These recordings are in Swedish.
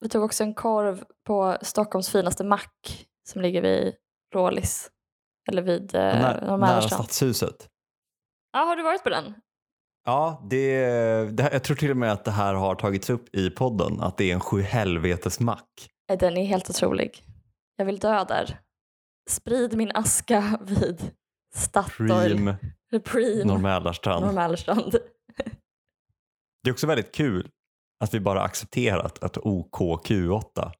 Vi tog också en korv på Stockholms finaste mack som ligger vid Rålis. Eller vid eh, När, nära. Stadshuset. Ja, har du varit på den? Ja, det, det, jag tror till och med att det här har tagits upp i podden, att det är en sjuhelvetes mack. Nej, Den är helt otrolig. Jag vill dö där. Sprid min aska vid Statoil. Preem Preem. Norr Norrmalmsstrand. Det är också väldigt kul att vi bara accepterat att OKQ8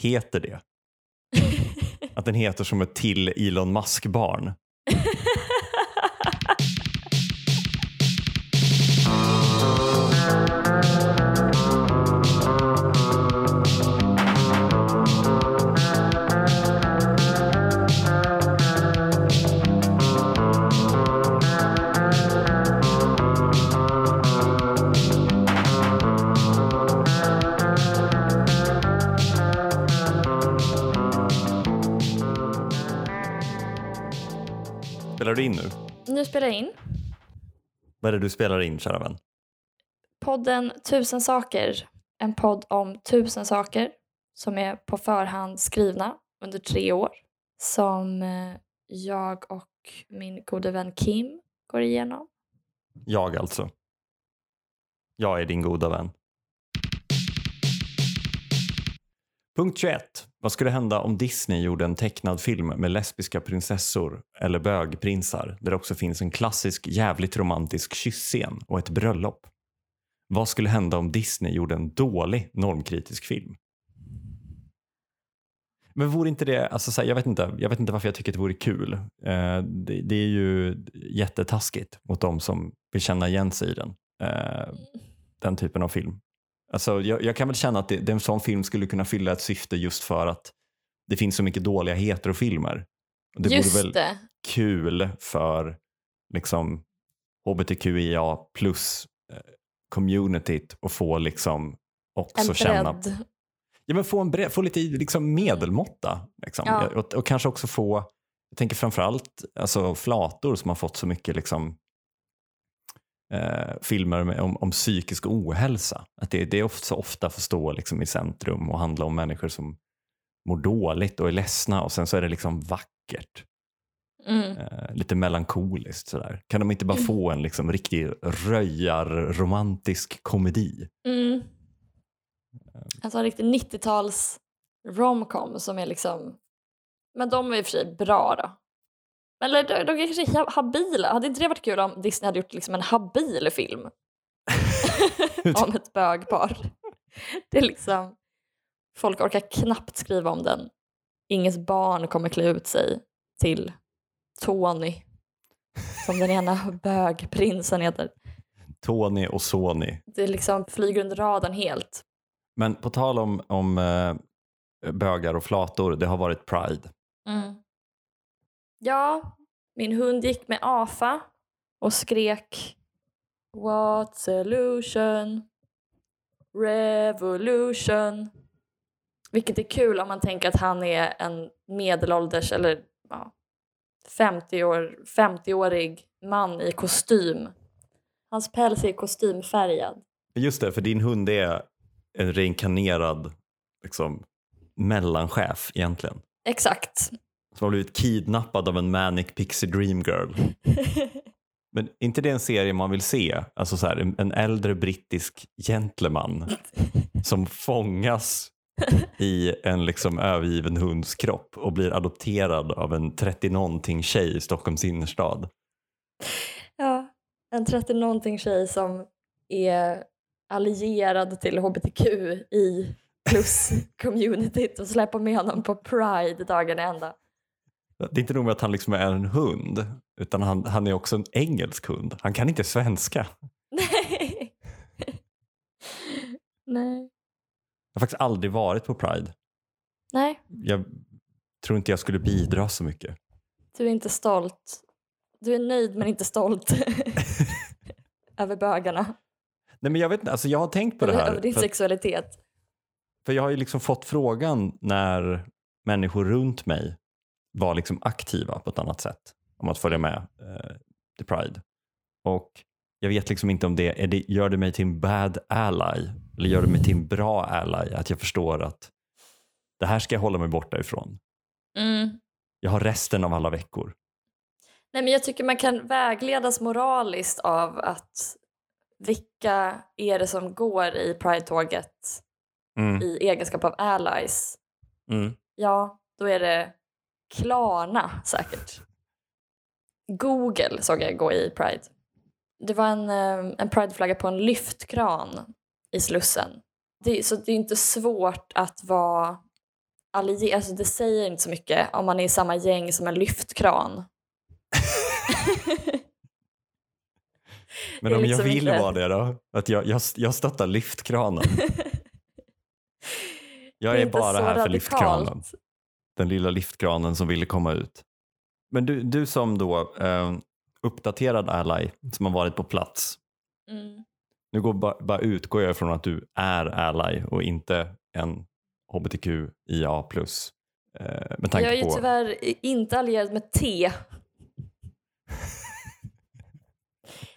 heter det. Att den heter som ett till Elon Musk-barn. Spelar du in nu? nu spelar jag in Vad är det du spelar in, kära vän? podden Tusen saker. En podd om tusen saker som är på förhand skrivna under tre år. Som eh, jag och min gode vän Kim går igenom. Jag alltså. Jag är din goda vän. Punkt 21. Vad skulle hända om Disney gjorde en tecknad film med lesbiska prinsessor eller bögprinsar där det också finns en klassisk jävligt romantisk kyssscen och ett bröllop? Vad skulle hända om Disney gjorde en dålig normkritisk film? Men vore inte det, alltså så här, jag, vet inte, jag vet inte varför jag tycker att det vore kul. Eh, det, det är ju jättetaskigt mot de som vill känna igen sig i den. Eh, den typen av film. Alltså, jag, jag kan väl känna att det, det, en sån film skulle kunna fylla ett syfte just för att det finns så mycket dåliga heterofilmer. Och det Just vore väl det. kul för liksom hbtqia plus eh, communityt att få liksom också En känna. Ja, men få, en bre- få lite liksom medelmåtta. Liksom. Ja. Och, och kanske också få, jag tänker framförallt alltså, flator som har fått så mycket liksom, eh, filmer med, om, om psykisk ohälsa. Att det, det är ofta, så ofta får stå liksom, i centrum och handla om människor som mår dåligt och är ledsna och sen så är det liksom vackert. Mm. Eh, lite melankoliskt sådär. Kan de inte bara få en liksom, riktig röjar-romantisk komedi? Mm. Alltså en riktig 90-tals romcom som är liksom... Men de är i och för sig bra då. Men Eller de, de kanske är habila. Hade inte det varit kul om Disney hade gjort liksom en habil film om ett bögpar? Det är liksom... Folk orkar knappt skriva om den. Ingens barn kommer klä ut sig till Tony. Som den ena bögprinsen heter. Tony och Sony. Det liksom flyger under radarn helt. Men på tal om, om eh, bögar och flator, det har varit Pride. Mm. Ja, min hund gick med AFA och skrek What solution? Revolution. Vilket är kul om man tänker att han är en medelålders eller ja, 50 år, 50-årig man i kostym. Hans päls är kostymfärgad. Just det, för din hund är en reinkarnerad liksom, mellanchef egentligen. Exakt. Som har blivit kidnappad av en manic pixie dream girl. Men är inte det en serie man vill se? Alltså så här, en, äldre brittisk gentleman som fångas i en liksom övergiven hunds kropp och blir adopterad av en 30-någonting tjej i Stockholms innerstad. Ja, en 30-någonting tjej som är allierad till hbtq i plus-communityt och släpper med honom på Pride dagen ända. Det är inte nog med att han liksom är en hund, utan han, han är också en engelsk hund. Han kan inte svenska. Nej. Nej. Jag har faktiskt aldrig varit på Pride. Nej, Jag tror inte jag skulle bidra så mycket. du är inte stolt. Du är nöjd men inte stolt över bögarna. Nej men jag vet inte, alltså jag har tänkt på det här. över din För, sexualitet. för jag har ju liksom fått frågan när människor runt mig var liksom aktiva på ett annat sätt om att följa med eh, till Pride. Och jag vet liksom inte om det, är det gör det mig till en bad ally eller gör det mig till en bra ally? Att jag förstår att det här ska jag hålla mig borta ifrån. Mm. Jag har resten av alla veckor. Nej, men jag tycker man kan vägledas moraliskt av att vilka är det som går i Pride-tåget Mm. i egenskap av allies? Mm. Ja, då är det Klarna säkert. Google såg jag gå i Pride. Det var en, eh, en Pride-flagga på en lyftkran i Slussen. Det, så det är inte svårt att vara allierad. Alltså det säger inte så mycket om man är i samma gäng som en lyftkran. Men är om jag liksom vill inte- vara det då? Att jag, jag, jag stöttar lyftkranen. Jag är, inte bara här för radikalt. lyftkranen. Den lilla lyftkranen som ville komma ut. Men du, du som då eh, uppdaterad ally som har varit på plats. Mm. Nu går bara, bara utgår jag från att du är ally och inte en hbtqia plus. Eh, med tanke Jag är ju på... tyvärr inte allierad med T.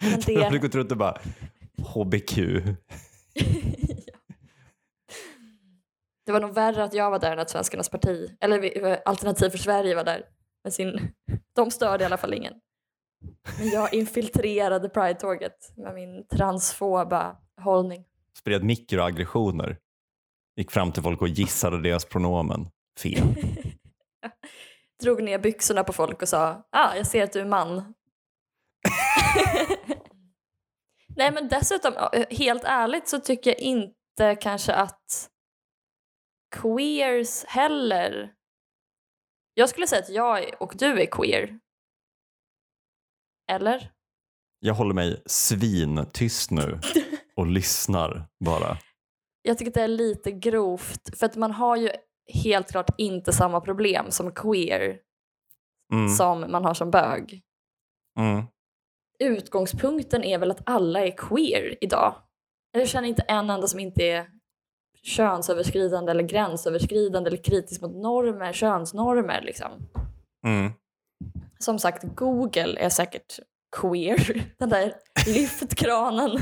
Men har det... gått runt och bara HBQ. det var nog värre att jag var där än att Svenskarnas parti, eller Alternativ för Sverige var där. Med sin... De störde i alla fall ingen. Men jag infiltrerade Pride-tåget med min transfoba hållning. Spred mikroaggressioner. Gick fram till folk och gissade deras pronomen. Fel. Drog ner byxorna på folk och sa ah, jag ser att du är man. Nej men dessutom, helt ärligt så tycker jag inte kanske att queers heller... Jag skulle säga att jag och du är queer. Eller? Jag håller mig svintyst nu och lyssnar bara. Jag tycker att det är lite grovt för att man har ju helt klart inte samma problem som queer Mm, som man har som bög. mm. utgångspunkten är väl att alla är queer idag. Jag känner inte en enda som inte är könsöverskridande eller gränsöverskridande eller kritisk mot normer, könsnormer liksom. Mm. Som sagt, Google är säkert queer. Den där lyftkranen.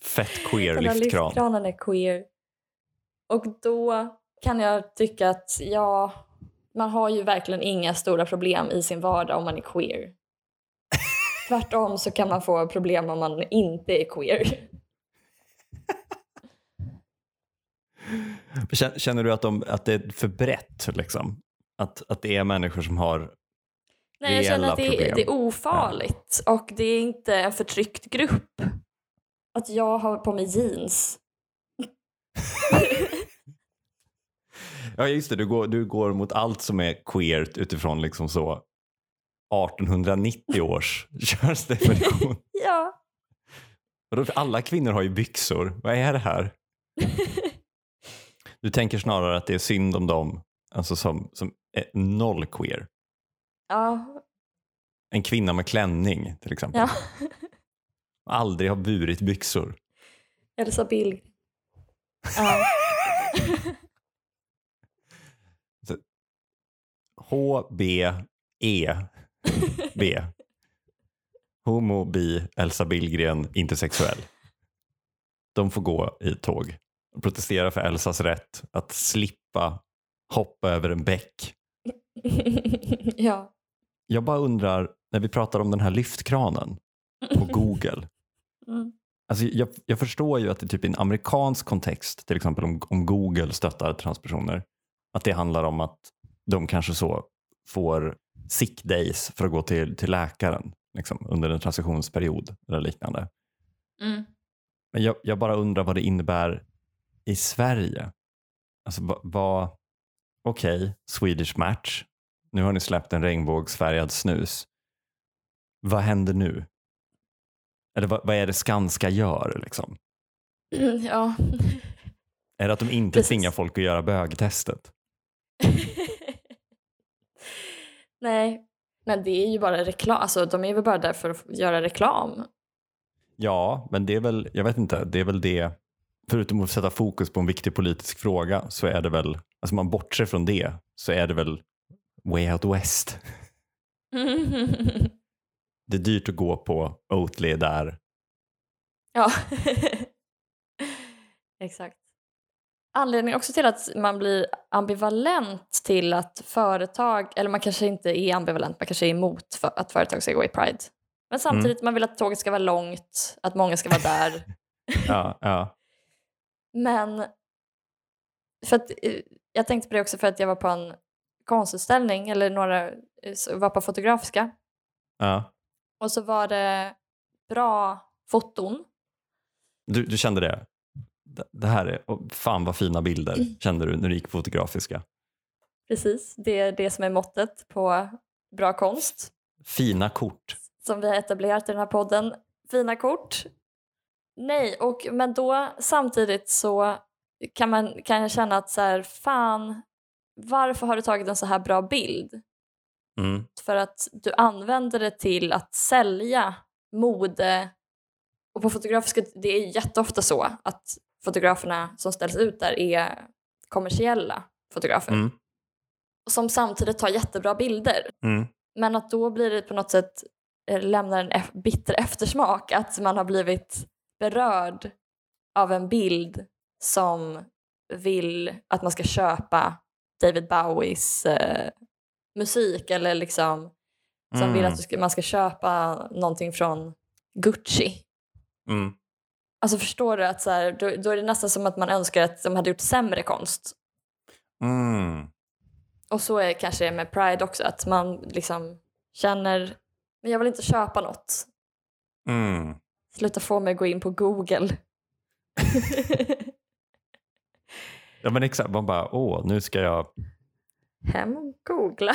Fett queer Den där lyftkran. lyftkranen är queer. Och då kan jag tycka att ja, man har ju verkligen inga stora problem i sin vardag om man är queer. Tvärtom så kan man få problem om man inte är queer. Känner- du att, de, att det är för brett? Liksom? Att, att det är människor som har... Nej, jag känner att det är, det är ofarligt och det är inte en förtryckt grupp. Att jag har på mig jeans. Ja just det, du går, du går mot allt som är queert utifrån liksom så 1890 års könsdefinition. Ja. Alla kvinnor har ju byxor. Vad är det här? Du tänker snarare att det är synd om dem alltså som, som är noll queer. ja. En kvinna med klänning till exempel. ja. Aldrig har burit byxor. Elsa Bill. Ja. H, B, E, B. Homo, bi, Elsa Billgren, inte sexuell. De får gå i tåg protestera för Elsas rätt att slippa hoppa över en bäck. ja. Jag bara undrar, när vi pratar om den här lyftkranen på Google. Mm. Alltså jag, jag förstår ju att det typ i en amerikansk kontext, till exempel om, om Google stöttar transpersoner, att det handlar om att de kanske så får sick days för att gå till, till läkaren liksom, under en transitionsperiod eller liknande. Mm. Men jag, jag bara undrar vad det innebär i Sverige. Alltså vad, vad okej, Swedish Match, nu har ni släppt en regnbågsfärgad snus. Vad händer nu? Eller vad, vad är det Skanska gör? Liksom? ja. Är det att de inte Precis. tvingar folk att göra bögtestet? Nej, men det är ju bara reklam. Alltså, de är väl bara där för att göra reklam. Ja, men det är väl, jag vet inte, det är väl det, förutom att sätta fokus på en viktig politisk fråga så är det väl, alltså man bortser från det, så är det väl way out west. det är dyrt att gå på, Oatly är där. Ja, exakt. Anledningen också till att man blir ambivalent till att företag, eller man kanske inte är ambivalent, man kanske är emot för att företag ska gå i Pride. Men samtidigt man vill att tåget ska vara långt, att många ska vara där. Ja, ja. Men för att, eh, jag tänkte på det också för att jag var på en konstutställning, eller några eh, var på Fotografiska. ja. Och så var det bra foton. Du, du kände det? Det- Det här är, oh, fan vad fina bilder kände du när du gick på Fotografiska. Precis, det är det som är måttet på bra konst. Fina kort. som vi har etablerat i den här podden. Fina kort. Nej, och, men då samtidigt så kan, man, kan jag känna att så här, fan, varför har du tagit en så här bra bild? Mm. För att du använder det till att sälja mode. Och på Fotografiska, det är jätteofta så att fotograferna som ställs ut där är kommersiella fotografer. Mm. Som samtidigt tar jättebra bilder. Mm. Men att då blir det på något sätt eh, lämnar en eff- bitter eftersmak att man har blivit berörd av en bild som vill att man ska köpa David Bowies eh, musik eller liksom som Mm. vill att du ska, man ska köpa någonting från Gucci. Mm. Alltså förstår du att så här, då, då är det nästan som att man önskar att de hade gjort sämre konst. Mm. Och så är kanske det med Pride också, att man liksom känner men jag vill inte köpa något. Mm. Sluta få mig att gå in på Google. Ja men exakt, man bara åh nu ska jag, Hem och googla.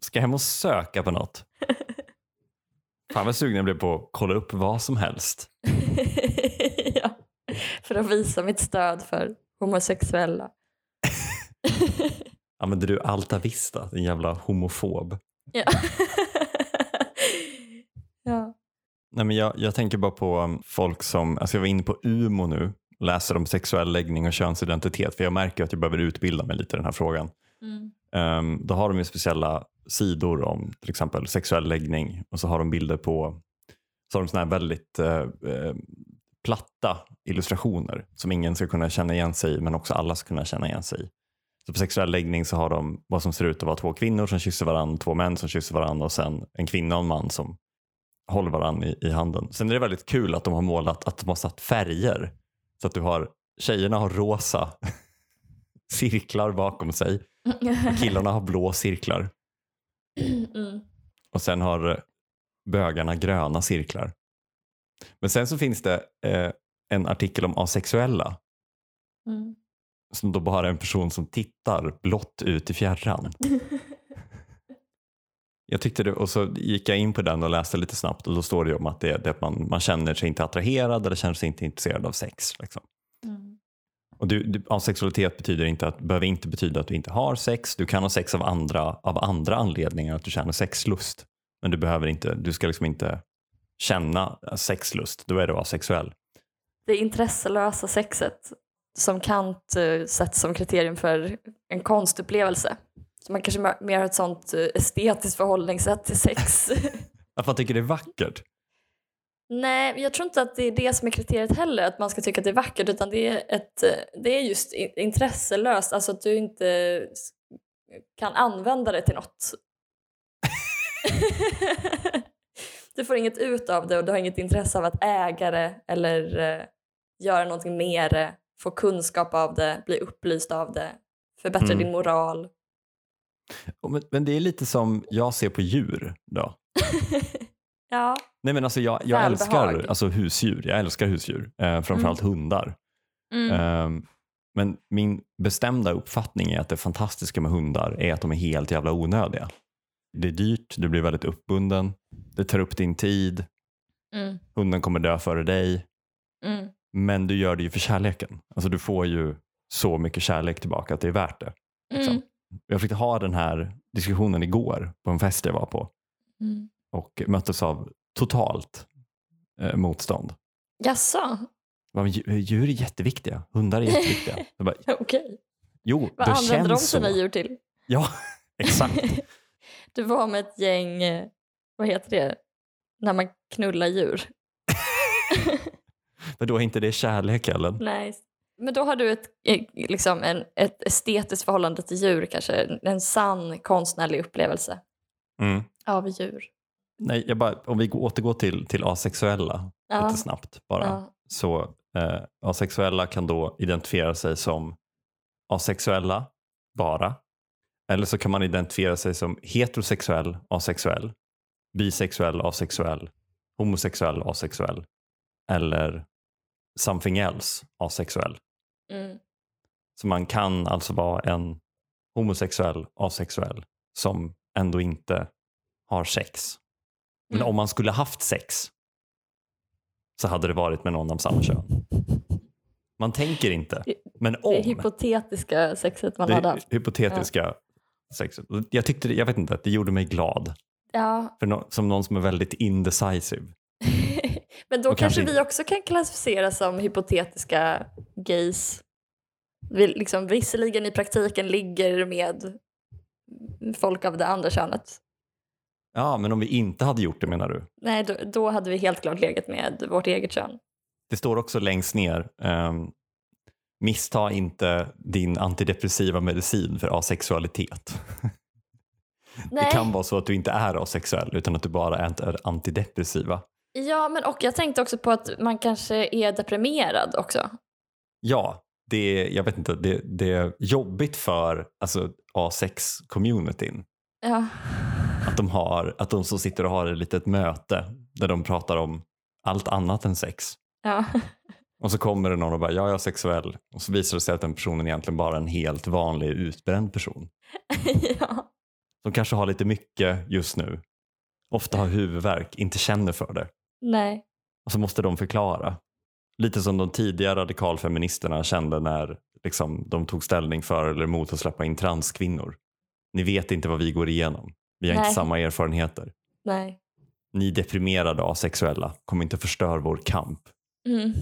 ska hem och söka på något. Fan vad sugen jag blev på att kolla upp vad som helst. ja, för att visa mitt stöd för homosexuella. Använder du Alta Vista, din jävla homofob? ja. Nej, men jag, jag tänker bara på um, folk som, alltså jag var inne på UMO nu, läser om sexuell läggning och könsidentitet för jag märker att jag behöver utbilda mig lite i den här frågan. Mm. Um, då har de ju speciella sidor om till exempel sexuell läggning och så har de bilder på så har de såna här väldigt eh, platta illustrationer som ingen ska kunna känna igen sig i men också alla ska kunna känna igen sig i. Så på sexuell läggning så har de vad som ser ut att vara två kvinnor som kysser varandra, två män som kysser varandra och sen en kvinna och en man som håller varandra i, i handen. Sen är det väldigt kul att de har målat, att de har satt färger. Så att du har, tjejerna har rosa cirklar bakom sig och killarna har blå cirklar. mm. Och sen har eh, bögarna gröna cirklar. Men sen så finns det eh, en artikel om asexuella Mm. som då bara är en person som tittar blått ut i fjärran. Jag tyckte det, och så gick jag in på den och läste lite snabbt och då står det ju om att det, det man, man känner sig inte attraherad eller känner sig inte intresserad av sex. Liksom. Mm. Och du, du, asexualitet betyder inte att, behöver inte betyda att du inte har sex. Du kan ha sex av andra, av andra anledningar, att du känner sexlust. Men du behöver inte, du ska liksom inte känna sexlust, då är du asexuell. Det intresselösa sexet som Kant uh, sett som kriterium för en konstupplevelse. Så man kanske mer- har ett sånt eh, estetiskt förhållningssätt till sex. Att man tycker det är vackert. Nej, jag tror inte att det är det som är kriteriet heller, att man ska tycka att det är vackert, utan det är, ett, eh, det är just intresselöst, alltså att du inte kan använda det till något. du får inget ut av det och du har inget intresse av att äga det eller eh, göra någonting med det, få kunskap av det, bli upplyst av det, förbättra Mm. din moral. Men, men det är lite som jag ser på djur då. ja. Nej men alltså jag, jag älskar alltså husdjur. Jag älskar husdjur. Eh, framförallt hundar. Mm. Ehm, men min bestämda uppfattning är att det fantastiska med hundar är att de är helt jävla onödiga. Det är dyrt, du blir väldigt uppbunden, det tar upp din tid, Mm. hunden kommer dö före dig. Mm. Men du gör det ju för kärleken. Alltså du får ju så mycket kärlek tillbaka att det är värt det. Liksom. Mm. Jag fick ha den här diskussionen igår på en fest jag var på Mm. och möttes av totalt eh, motstånd. Jaså? Jag bara, "Men djur- är jätteviktiga, hundar är jätteviktiga. Bara, Okej. jo, Vad använder de sina så. djur till? Ja, exakt. Du var med ett gäng, eh, vad heter det, när man knullar djur. Men då är inte det kärlek Ellen? Nej. Men då har du ett, eh, liksom en, ett estetiskt förhållande till djur kanske, en, en sann konstnärlig upplevelse Mm. av djur. Nej, jag bara, om vi återgår till, till asexuella Ja. lite snabbt bara. Ja. Så eh, asexuella kan då identifiera sig som asexuella bara. Eller så kan man identifiera sig som heterosexuell asexuell, bisexuell asexuell, homosexuell asexuell eller something else asexuell. Mm. Så man kan alltså vara en homosexuell asexuell som ändå inte har sex. Men Mm. om man skulle haft sex så hade det varit med någon av samma kön. Man tänker inte. Men om Det hypotetiska sexet man det hade haft. hypotetiska sexet. Jag tyckte, det- jag vet inte, det gjorde mig glad. Ja. För no, som någon som är väldigt indecisive. Men då kanske vi också kan klassificeras som hypotetiska gays. Vi liksom visserligen i praktiken ligger med folk av det andra könet. Ja, men om vi inte hade gjort det menar du? Nej, då, då hade vi helt klart legat med vårt eget kön. Det står också längst ner. Um, missta inte din antidepressiva medicin för asexualitet. Nej. Det kan vara så att du inte är asexuell utan att du bara är antidepressiva. Ja, men och jag tänkte också på att man kanske är deprimerad också. Ja, det är, jag vet inte, det, det är jobbigt för alltså, asex-communityn. Ja. Att de, har, att de så sitter och har ett litet möte där de pratar om allt annat än sex. Ja. Och så kommer det någon och bara, ja, jag är sexuell. Och så visar det sig att den personen egentligen bara är en helt vanlig utbränd person. ja. Som kanske har lite mycket just nu. Ofta har huvudvärk, inte känner för det. Nej. Och så måste de förklara. Lite som de tidiga radikalfeministerna kände när liksom, de tog ställning för eller emot att släppa in transkvinnor. Ni vet inte vad vi går igenom. Vi har Nej. inte samma erfarenheter. Nej. Ni deprimerade asexuella kommer inte förstöra vår kamp. Mm.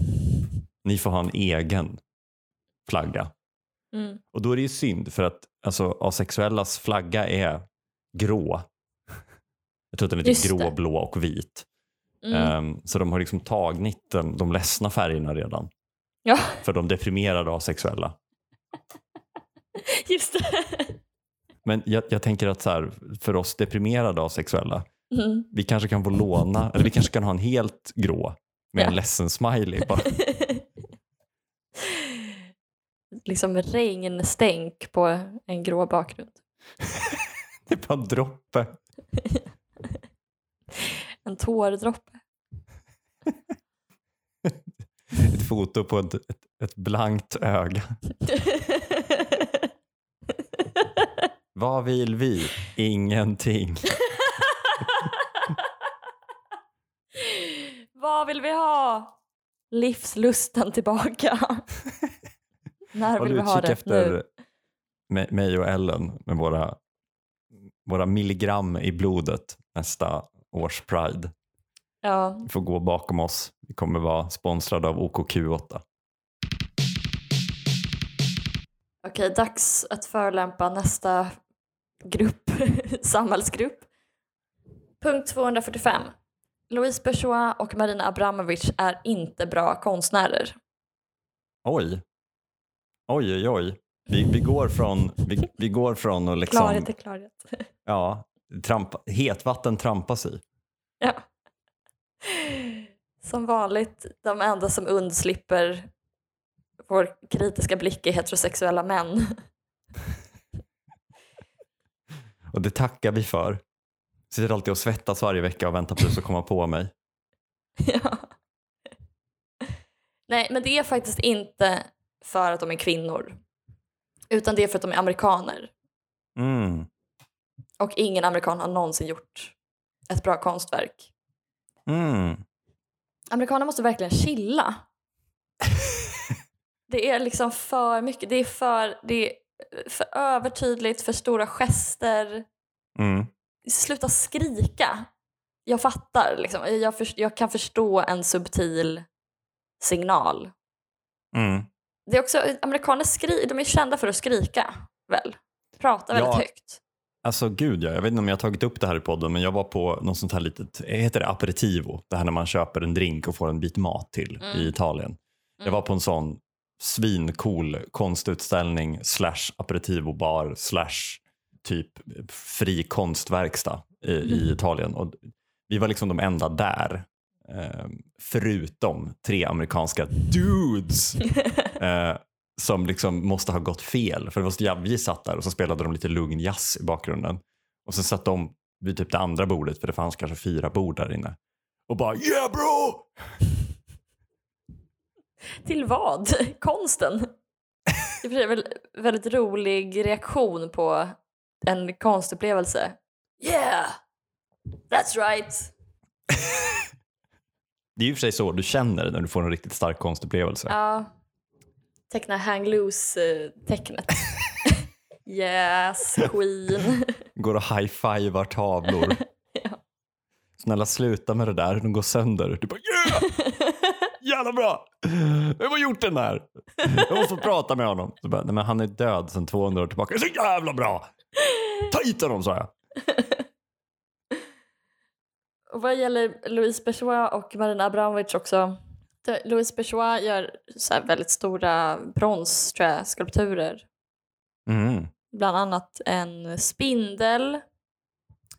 Ni får ha en egen flagga. Mm. Och då är det ju synd för att alltså, asexuellas flagga är grå. Jag tror att den är typ grå, blå och vit. Mm. Ehm, så de har liksom tagit de, de ledsna färgerna redan. Ja, För de deprimerade asexuella. just det. Men jag, jag tänker att så här, för oss deprimerade asexuella, Mm. vi kanske kan få låna, eller vi kanske kan ha en helt grå med Ja. en ledsen smiley. Bara. liksom regnstänk på en grå bakgrund. Det är bara en droppe. En tårdroppe. Ett foto på ett, ett, ett blankt öga. Vad vill vi? Ingenting. Vad vill vi ha? Livslusten tillbaka. När vill vi ha det efter nu? mig och Ellen med våra, våra milligram i blodet nästa års Pride. Ja, Vi får gå bakom oss. Vi kommer vara sponsrade av OKQ8. okej, dags att förolämpa nästa grupp, samhällsgrupp. Punkt 245. Louise Bourgeois och Marina Abramovic är inte bra konstnärer. Oj. Oj, oj, oj. Vi, vi, går från, vi, vi går från att liksom, Klarhet är klarhet. ja, trampa, hetvatten trampas i. Ja. Som vanligt, de enda som undslipper vår kritiska blick är heterosexuella män. Och det tackar vi för. Sitter alltid och svettas varje vecka och väntar på att du ska komma på mig. ja. Nej, men det är faktiskt inte för att de är kvinnor. Utan det är för att de är amerikaner. Mm. Och ingen amerikan har någonsin gjort ett bra konstverk. Mm. Amerikaner måste verkligen chilla. Det är liksom för mycket. Det är för, det är för övertydligt, för stora gester. Mm. Sluta skrika. Jag fattar. Liksom. Jag, för, jag kan förstå en subtil signal. Mm. Det är också, amerikaner skri, de är kända för att skrika, väl? Prata väldigt Ja. högt. Alltså gud ja, jag vet inte om jag har tagit upp det här i podden men jag var på något sånt här litet, heter det aperitivo? Det här när man köper en drink och får en bit mat till Mm. i Italien. Jag var på en sån svincool konstutställning slash aperitivobar slash typ fri konstverkstad i, i Italien. Och vi var liksom de enda där. Eh, förutom tre amerikanska dudes eh, som liksom måste ha gått fel. För det var så vi satt där och så spelade de lite lugn jazz i bakgrunden. Och så satt de vid typ det andra bordet, för det fanns kanske fyra bord där inne. Och bara yeah bro! Till vad? Konsten? Det är väl väldigt rolig reaktion på en konstupplevelse. Yeah! That's right! Det är ju för sig så du känner när du får en riktigt stark konstupplevelse. Ja. Teckna hang loose-tecknet. yes, queen. Går och high-fivar tavlor. Ja. Snälla sluta med det där, de går sönder. Du bara yeah! Jävla bra! Vem har gjort den här? Jag måste prata med honom. Så bara, Nej, men han är död sedan 200 år tillbaka. Så jävla bra! Ta hit honom sa jag. Och vad gäller Louise Bourgeois och Marina Abramovic också. Det- Louise Bourgeois gör så väldigt stora brons, tror jag, skulpturer. Mm. Bland annat en spindel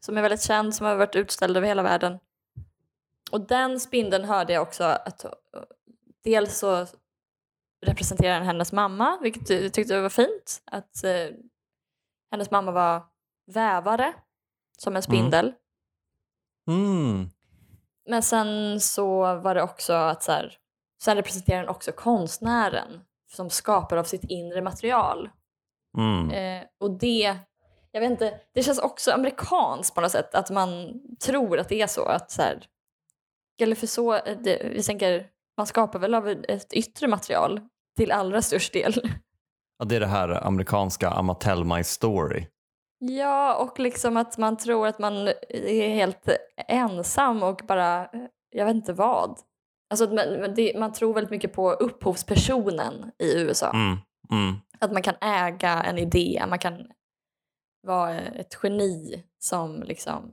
som är väldigt känd, som har varit utställd över hela världen. Och den spindeln hörde jag också att uh, dels så representerar den hennes mamma, vilket jag tyckte var fint. Att eh, hennes mamma var vävare, som en spindel. Mm. Men sen så var det också att så här, sen representerar den också konstnären som skapar av sitt inre material. Mm. Eh, och det, jag vet inte, det känns också amerikanskt på något sätt att man tror att det är så. Att så här, eller för så, eh, det, vi tänker, man skapar väl av ett yttre material till allra störst del. Ja, det är det här amerikanska I'mma tell my story. Ja, och liksom att man tror att man är helt ensam och bara, jag vet inte vad. Alltså man, det, man tror väldigt mycket på upphovspersonen i USA. Mm. Mm. Att man kan äga en idé, man kan vara ett geni som liksom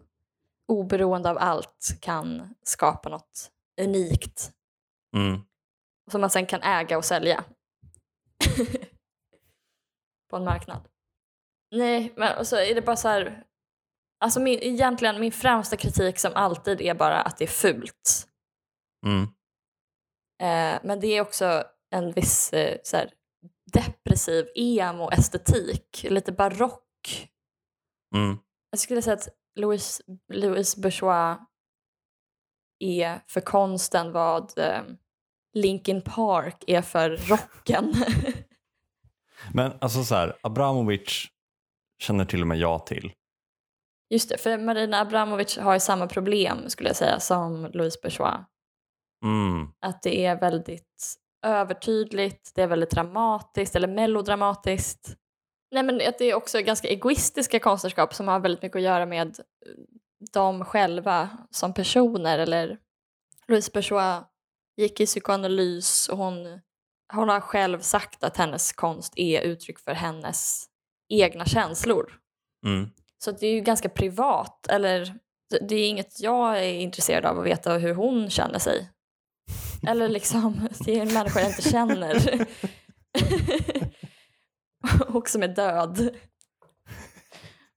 oberoende av allt kan skapa något unikt Mm. som man sen kan äga och sälja på en marknad. Nej, men så är det bara så här, alltså min, egentligen min främsta kritik som alltid är bara att det är fult. Mm. Eh, men det är också en viss eh, så här, depressiv emo-estetik, lite barock. Mm. Jag skulle säga att Louise, Louise Bourgeois är för konsten vad eh, Linkin Park är för rocken. Men alltså så här, Abramovic känner till och med jag till. Just det, för Marina Abramovic har ju samma problem skulle jag säga som Louise Bourgeois. Mm. Att det är väldigt övertydligt, det är väldigt dramatiskt eller melodramatiskt. Nej men att det är också ganska egoistiska konstnärskap som har väldigt mycket att göra med eh, dem själva som personer eller Louise Bourgeois gick i psykoanalys och hon, hon har själv sagt att hennes konst är uttryck för hennes egna känslor. Mm. Så det är ju ganska privat, eller det- är inget jag är intresserad av att veta hur hon känner sig. Eller liksom, det är en människa jag inte känner. och som är död.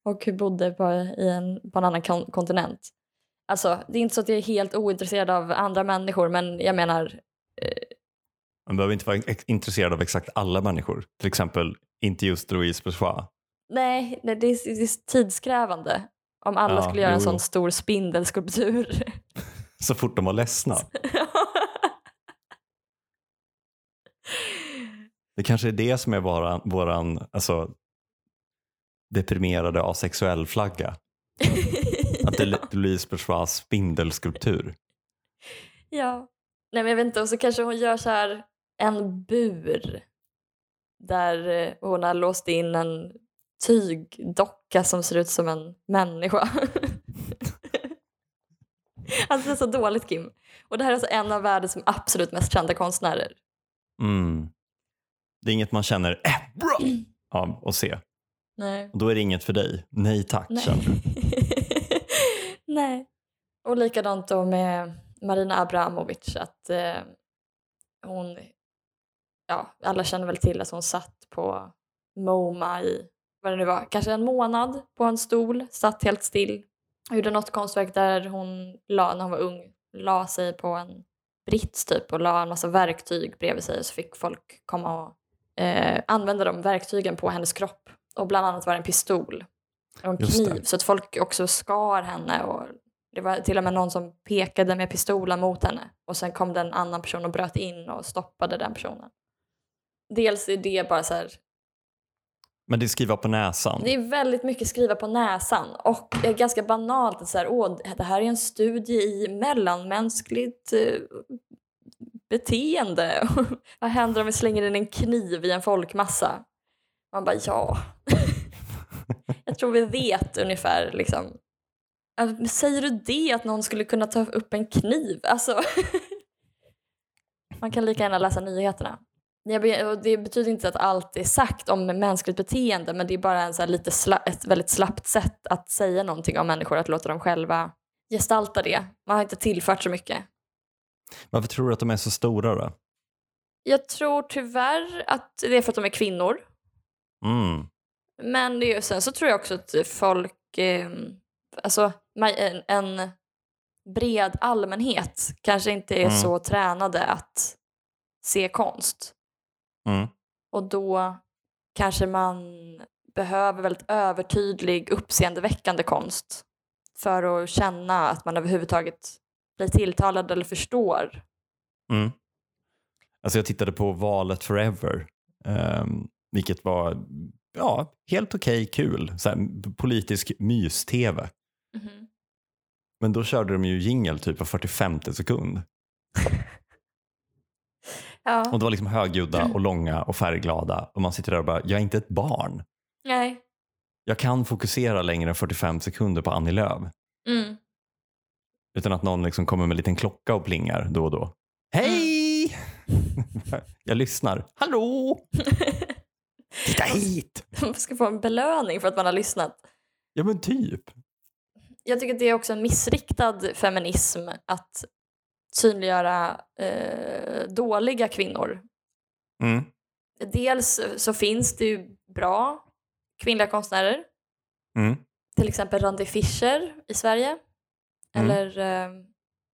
Och bodde på, i en, på en annan kon- kontinent. Alltså, det är inte så att jag är helt ointresserad av andra människor, men jag menar, Man behöver inte vara intresserad av exakt alla människor. Till exempel inte just Louise Bourgeois. nej, nej det, är, det är tidskrävande. Om alla Ja, skulle göra en jo, sån jo. stor spindelskulptur. Så fort de var ledsna. Det kanske är det som är våran, våran alltså, deprimerade asexuell flagga. Att det är Louise Bourgeois spindelskulptur. Ja. Nej men jag vet inte, och så kanske hon gör så här en bur där eh, hon har låst in en tygdocka som ser ut som en människa. alltså det är så dåligt Kim. Och det här är alltså en av världens absolut mest kända konstnärer. Mm. Det är inget man känner äh, bra av att se. Nej. Och då är det inget för dig. Nej tack Nej. känner du. Nej. Och likadant då med Marina Abramovic. Att eh, hon, ja, alla känner väl till att hon satt på MoMA i, vad det nu var, kanske en månad på en stol, satt helt still. Och gjorde något konstverk där hon la, när hon var ung, la sig på en brits typ och la en massa verktyg bredvid sig och så fick folk komma och eh, använda de verktygen på hennes kropp. Och bland annat var det en pistol och en kniv så att folk också skar henne och det var till och med någon som pekade med pistolen mot henne och sen kom det en annan person och bröt in och stoppade den personen. Dels är det bara så här, Men det är skriva på näsan. det är väldigt mycket skriva på näsan och det är ganska banalt så här, Åh, det här är en studie i mellanmänskligt eh, beteende. Vad händer om vi slänger in en kniv i en folkmassa? Man bara ja. Jag tror vi vet ungefär liksom. Alltså, Säger du det att någon skulle kunna ta upp en kniv? Alltså. Man kan lika gärna läsa nyheterna. Jag Det betyder inte att allt är sagt om mänskligt beteende men det är bara en så lite sla- ett väldigt slappt sätt att säga någonting om människor, att låta dem själva gestalta det. Man har inte tillfört så mycket. Varför tror du att de är så stora då? Jag tror tyvärr att det är för att de är kvinnor. Mm. Men det sen så tror jag också att folk, eh, alltså en, en bred allmänhet kanske inte är Mm. så tränade att se konst. Mm. Och då kanske man behöver väldigt övertydlig, uppseendeväckande konst för att känna att man överhuvudtaget blir tilltalad eller förstår. Mm. Alltså jag tittade på Valet Forever, ehm, vilket var ja, helt okej kul. Så här, politisk mys-tv. Men då körde de ju jingel typ var 45 sekund. Ja, Och det var liksom högljudda och långa och färgglada. Och man sitter där och bara, jag är inte ett barn. nej. Jag kan fokusera längre än 45 sekunder på Annie Lööf. Mm. Utan att någon liksom kommer med en liten klocka och plingar då och då. Hej! jag lyssnar. Hallå! Titta hit! Man ska få en belöning för att man har lyssnat. Ja men typ. Jag tycker att det är också en missriktad feminism att synliggöra eh, dåliga kvinnor. Mm. Dels så finns det ju bra kvinnliga konstnärer, Mm. till exempel Randi Fischer i Sverige. Mm. Eller eh,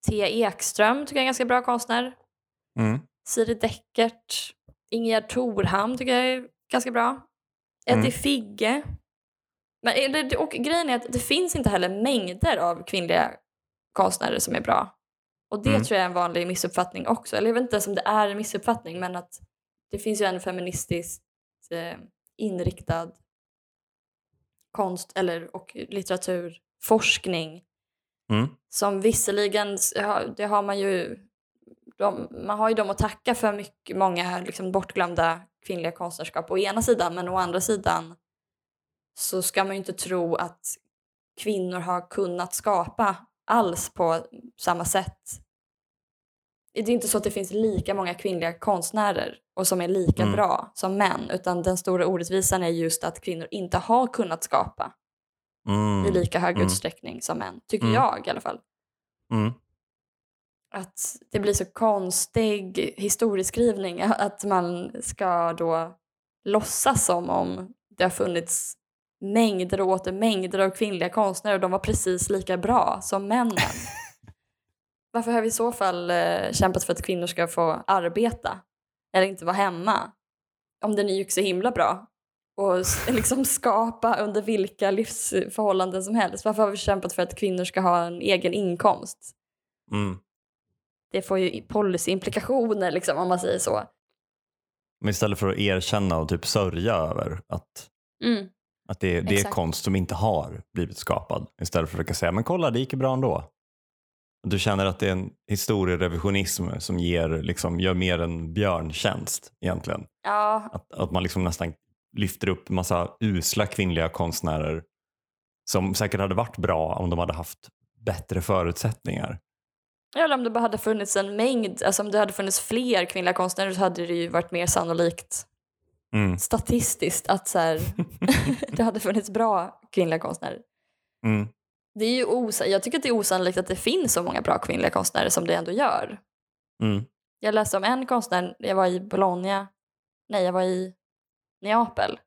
Thea Ekström tycker jag är en ganska bra konstnär. Mm. Siri Deckert, Ingegerd Thorham tycker jag är ganska bra. Eddie Mm. Figge. Men, och grejen är att det finns inte heller mängder av kvinnliga konstnärer som är bra. Och det Mm. tror jag är en vanlig missuppfattning också. Eller jag vet inte ens om det är en missuppfattning men att det finns ju en feministiskt eh, inriktad konst eller, och litteraturforskning Mm. som visserligen, det har man ju, de, man har ju dem att tacka för mycket, många liksom bortglömda kvinnliga konstnärskap å ena sidan, men å andra sidan så ska man ju inte tro att kvinnor har kunnat skapa alls på samma sätt. Det är inte så att det finns lika många kvinnliga konstnärer och som är lika Mm. bra som män, utan den stora orättvisan är just att kvinnor inte har kunnat skapa i Mm. lika hög Mm. utsträckning som män, tycker Mm. jag i alla fall. Mm. att det blir så konstig historieskrivning att man ska då låtsas som om det har funnits mängder och åter mängder av kvinnliga konstnärer och de var precis lika bra som männen. Varför har vi i så fall eh, kämpat för att kvinnor ska få arbeta eller inte vara hemma? Om det nu gick så himla bra och liksom skapa under vilka livsförhållanden som helst. Varför har vi kämpat för att kvinnor ska ha en egen inkomst? Mm. det får ju policyimplikationer liksom, om man säger så. Men istället för att erkänna och typ sörja över att, Mm. att det, det är konst som inte har blivit skapad. Istället för att försöka säga, men kolla det gick ju bra ändå. Du känner att det är en historierevisionism som ger, liksom, gör mer en björntjänst egentligen. Ja, Att, att man liksom nästan lyfter upp massa usla kvinnliga konstnärer som säkert hade varit bra om de hade haft bättre förutsättningar. eller om det bara hade funnits en mängd, alltså om det hade funnits fler kvinnliga konstnärer så hade det ju varit mer sannolikt Mm. statistiskt att så här, det hade funnits bra kvinnliga konstnärer. Mm. Det är ju osa- jag tycker att det är osannolikt att det finns så många bra kvinnliga konstnärer som det ändå gör. Mm. Jag läste om en konstnär, jag var i Bologna, nej jag var i Neapel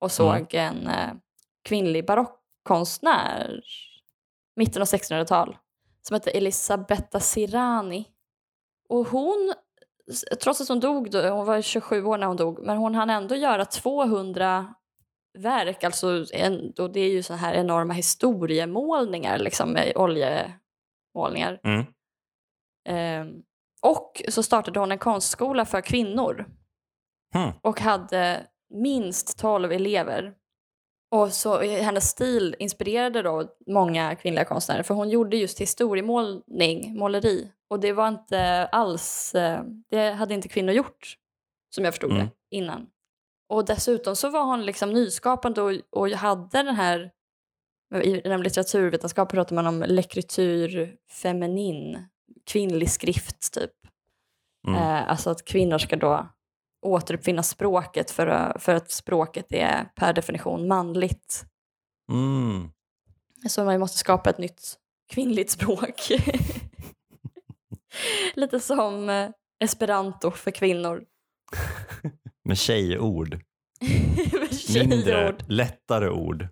och såg en eh, kvinnlig barockkonstnär, mitten av 1600-tal, som hette Elisabetta Sirani. Och hon, trots att hon dog, då, hon var 27 år när hon dog, men hon hann ändå göra 200 verk, alltså en, och det är ju så här enorma historiemålningar liksom med oljemålningar. Mm. Ehm, och så startade hon en konstskola för kvinnor Hmm. och hade minst 12 elever. Och så hennes stil inspirerade då många kvinnliga konstnärer för hon gjorde just historiemålning, måleri. Och det var inte alls, eh, det hade inte kvinnor gjort som jag förstod Mm. det innan. Och dessutom så var hon liksom nyskapande och, och hade den här, inom litteraturvetenskap pratar man om l'écriture feminin, kvinnlig skrift typ. Mm. Eh, alltså att kvinnor ska då återuppfinna språket för, att- för att språket är per definition manligt. Mm. Så man måste skapa ett nytt kvinnligt språk. Lite som eh, esperanto för kvinnor. Med tjejord. Tjejord. Mindre, lättare ord.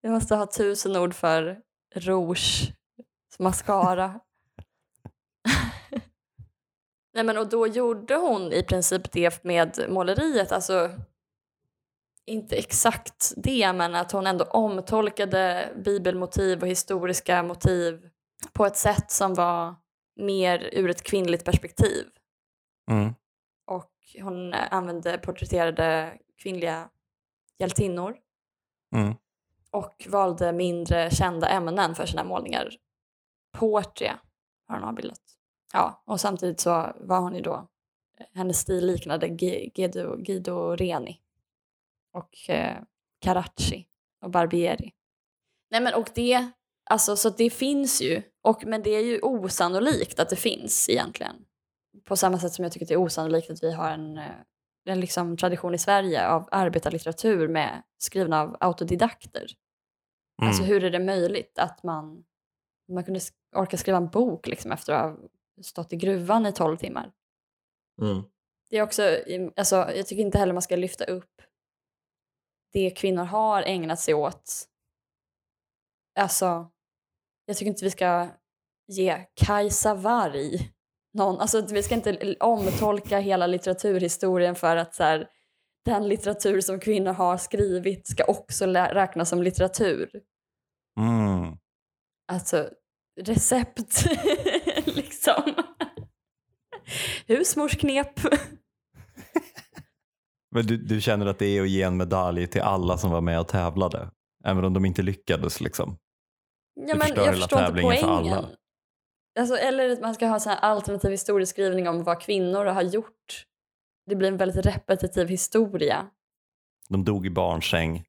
Jag måste ha tusen ord för rouge, mascara. Nej men och då gjorde hon i princip det med måleriet, alltså inte exakt det men att hon ändå omtolkade bibelmotiv och historiska motiv på ett sätt som var mer ur ett kvinnligt perspektiv. Mm. Hon eh, använde, porträtterade kvinnliga hjältinnor Mm. och valde mindre kända ämnen för sina målningar. Portrait har hon avbildat. Ja, och samtidigt så var hon ju då, hennes stil liknade Guido, Guido Reni och eh, Carracci och Barbieri. Nej men och det, alltså så det finns ju, och, men det är ju osannolikt att det finns egentligen. På samma sätt som jag tycker att det är osannolikt att vi har en, eh, en liksom tradition i Sverige av arbetarlitteratur med skriven av autodidakter. Mm. Alltså hur är det möjligt att man, man kunde orka skriva en bok liksom efter att ha stått i gruvan i 12 timmar. Mm. Det är också, alltså, jag tycker inte heller man ska lyfta upp det kvinnor har ägnat sig åt. Alltså, jag tycker inte vi ska ge Kajsa Warg någon, alltså vi ska inte omtolka hela litteraturhistorien för att så här, den litteratur som kvinnor har skrivit ska också räknas som litteratur. Mm. Alltså recept, liksom. Husmorsknep. Men du, du känner att det är att ge en medalj till alla som var med och tävlade? Även om de inte lyckades liksom? Ja, Du men förstör jag hela förstår inte tävlingen för poängen. alla. Alltså, eller att man ska ha här alternativ historieskrivning om vad kvinnor har gjort. Det blir en väldigt repetitiv historia. De dog i barnsäng.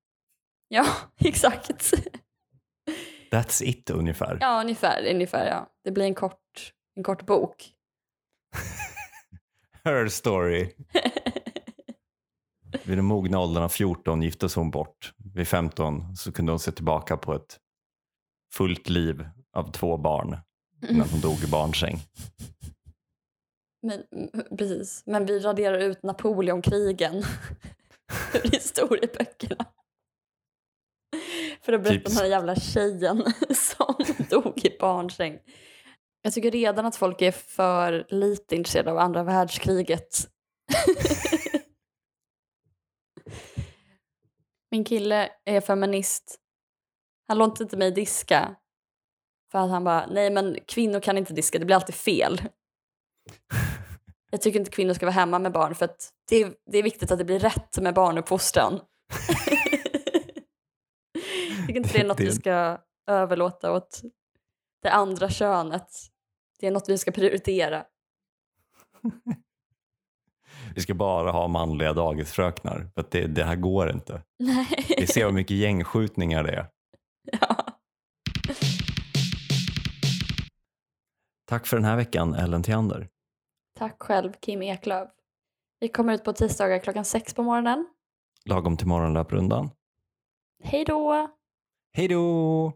Ja, exakt. That's it ungefär. Ja, ungefär. ungefär ja. Det blir en kort, en kort bok. Her story. Vid den mogna åldern av 14 giftes hon bort. Vid 15 så kunde hon se tillbaka på ett fullt liv av två barn innan hon dog i barnsäng. Men, mm, precis. Men vi raderar ut Napoleonkrigen ur historieböckerna. För att berätta om den här jävla tjejen som dog i barnsäng. Jag tycker redan att folk är för lite intresserade av andra världskriget. Min kille är feminist. Han låter inte mig diska. För att han bara, nej men kvinnor kan inte diska, det blir alltid fel. Jag tycker inte kvinnor ska vara hemma med barn för att det är, det är viktigt att det blir rätt med barnuppfostran. jag tycker inte det är något vi ska överlåta åt det andra könet. Det är något vi ska prioritera. Vi ska bara ha manliga dagisfröknar. För att det, det här går inte. Nej. Vi ser hur mycket gängskjutningar det är. ja. Tack för den här veckan Ellen Theander. Tack själv Kim Eklöf. Vi kommer ut på tisdagar klockan sex på morgonen. Lagom till morgonlöprundan. Hej då! Hej då!